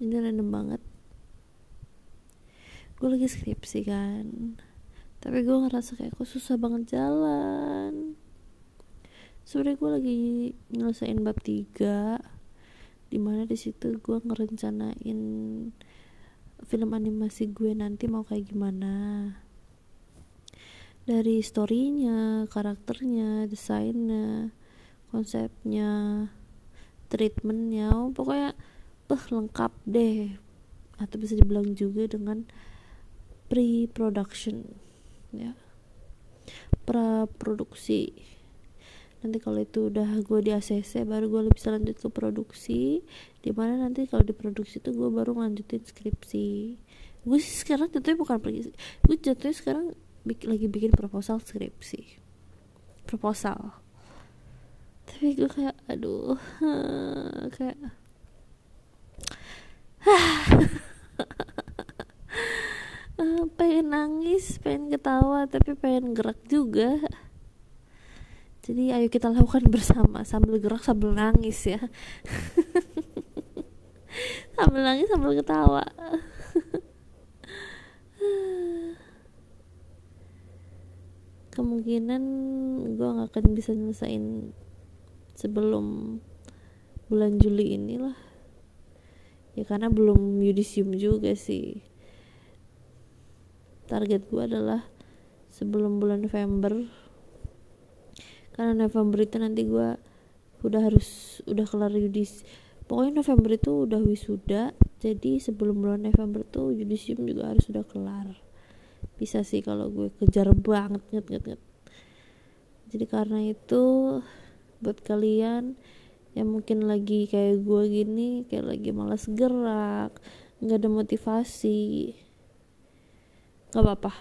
ini random banget. Gue lagi skripsi kan. Tapi gue ngerasa kayak kok susah banget jalan. Sebenarnya gue lagi nyelesain bab 3 di mana di situ gue ngerencanain film animasi gue nanti mau kayak gimana. Dari storynya karakternya desainnya konsepnya treatmentnya pokoknya bah lengkap deh. Atau bisa dibilang juga dengan pre-production ya. Pra produksi nanti kalau itu udah gue di ACC baru gue bisa lanjut ke produksi. Di mana nanti kalau di produksi itu gue baru lanjutin skripsi. Gue sih sekarang jatuhnya bukan pergi gue jatuhnya sekarang bik lagi bikin proposal skripsi. Proposal. Tapi gue kayak aduh kayak pengen nangis pengen ketawa tapi pengen gerak juga. Jadi ayo kita lakukan bersama sambil gerak sambil nangis ya. Sambil nangis sambil ketawa. Kemungkinan gue gak akan bisa nyelesain sebelum bulan Juli inilah ya karena belum yudisium juga sih. Target gue adalah sebelum bulan November karena November itu nanti gue udah harus udah kelar yudis pokoknya November itu udah wisuda jadi sebelum bulan November tuh yudisium juga harus udah kelar. Bisa sih kalau gue kejar banget nget nget nget. Jadi karena itu buat kalian yang mungkin lagi kayak gue gini kayak lagi malas gerak nggak ada motivasi. Nggak apa-apa.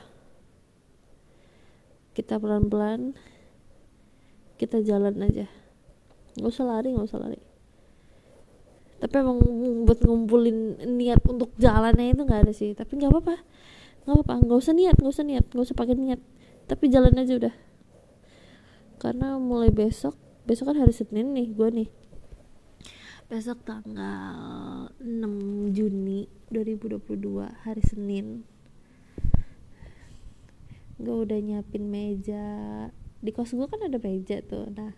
Kita pelan-pelan kita jalan aja. Nggak usah lari nggak usah lari. Tapi emang buat ngumpulin niat untuk jalannya itu nggak ada sih. Tapi nggak apa-apa. Nggak apa-apa. Nggak usah niat nggak usah niat. Nggak usah pakai niat. Tapi jalan aja udah. Karena mulai besok besok kan hari Senin nih gue nih. Besok tanggal 6 Juni 2022 hari Senin. Gue udah nyiapin meja. Di kos gue kan ada meja tuh nah.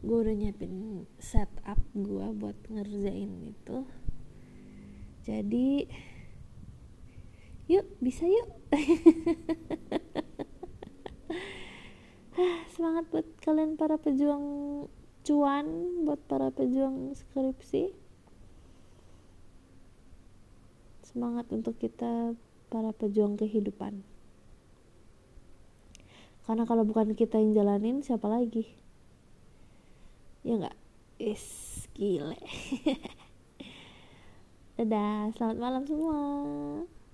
Gue udah nyiapin setup gue buat ngerjain itu. Jadi yuk bisa yuk semangat buat kalian para pejuang cuan buat para pejuang skripsi. Semangat untuk kita para pejuang kehidupan. Karena kalau bukan kita yang jalanin siapa lagi? Ya nggak? Is gile. Dadah selamat malam semua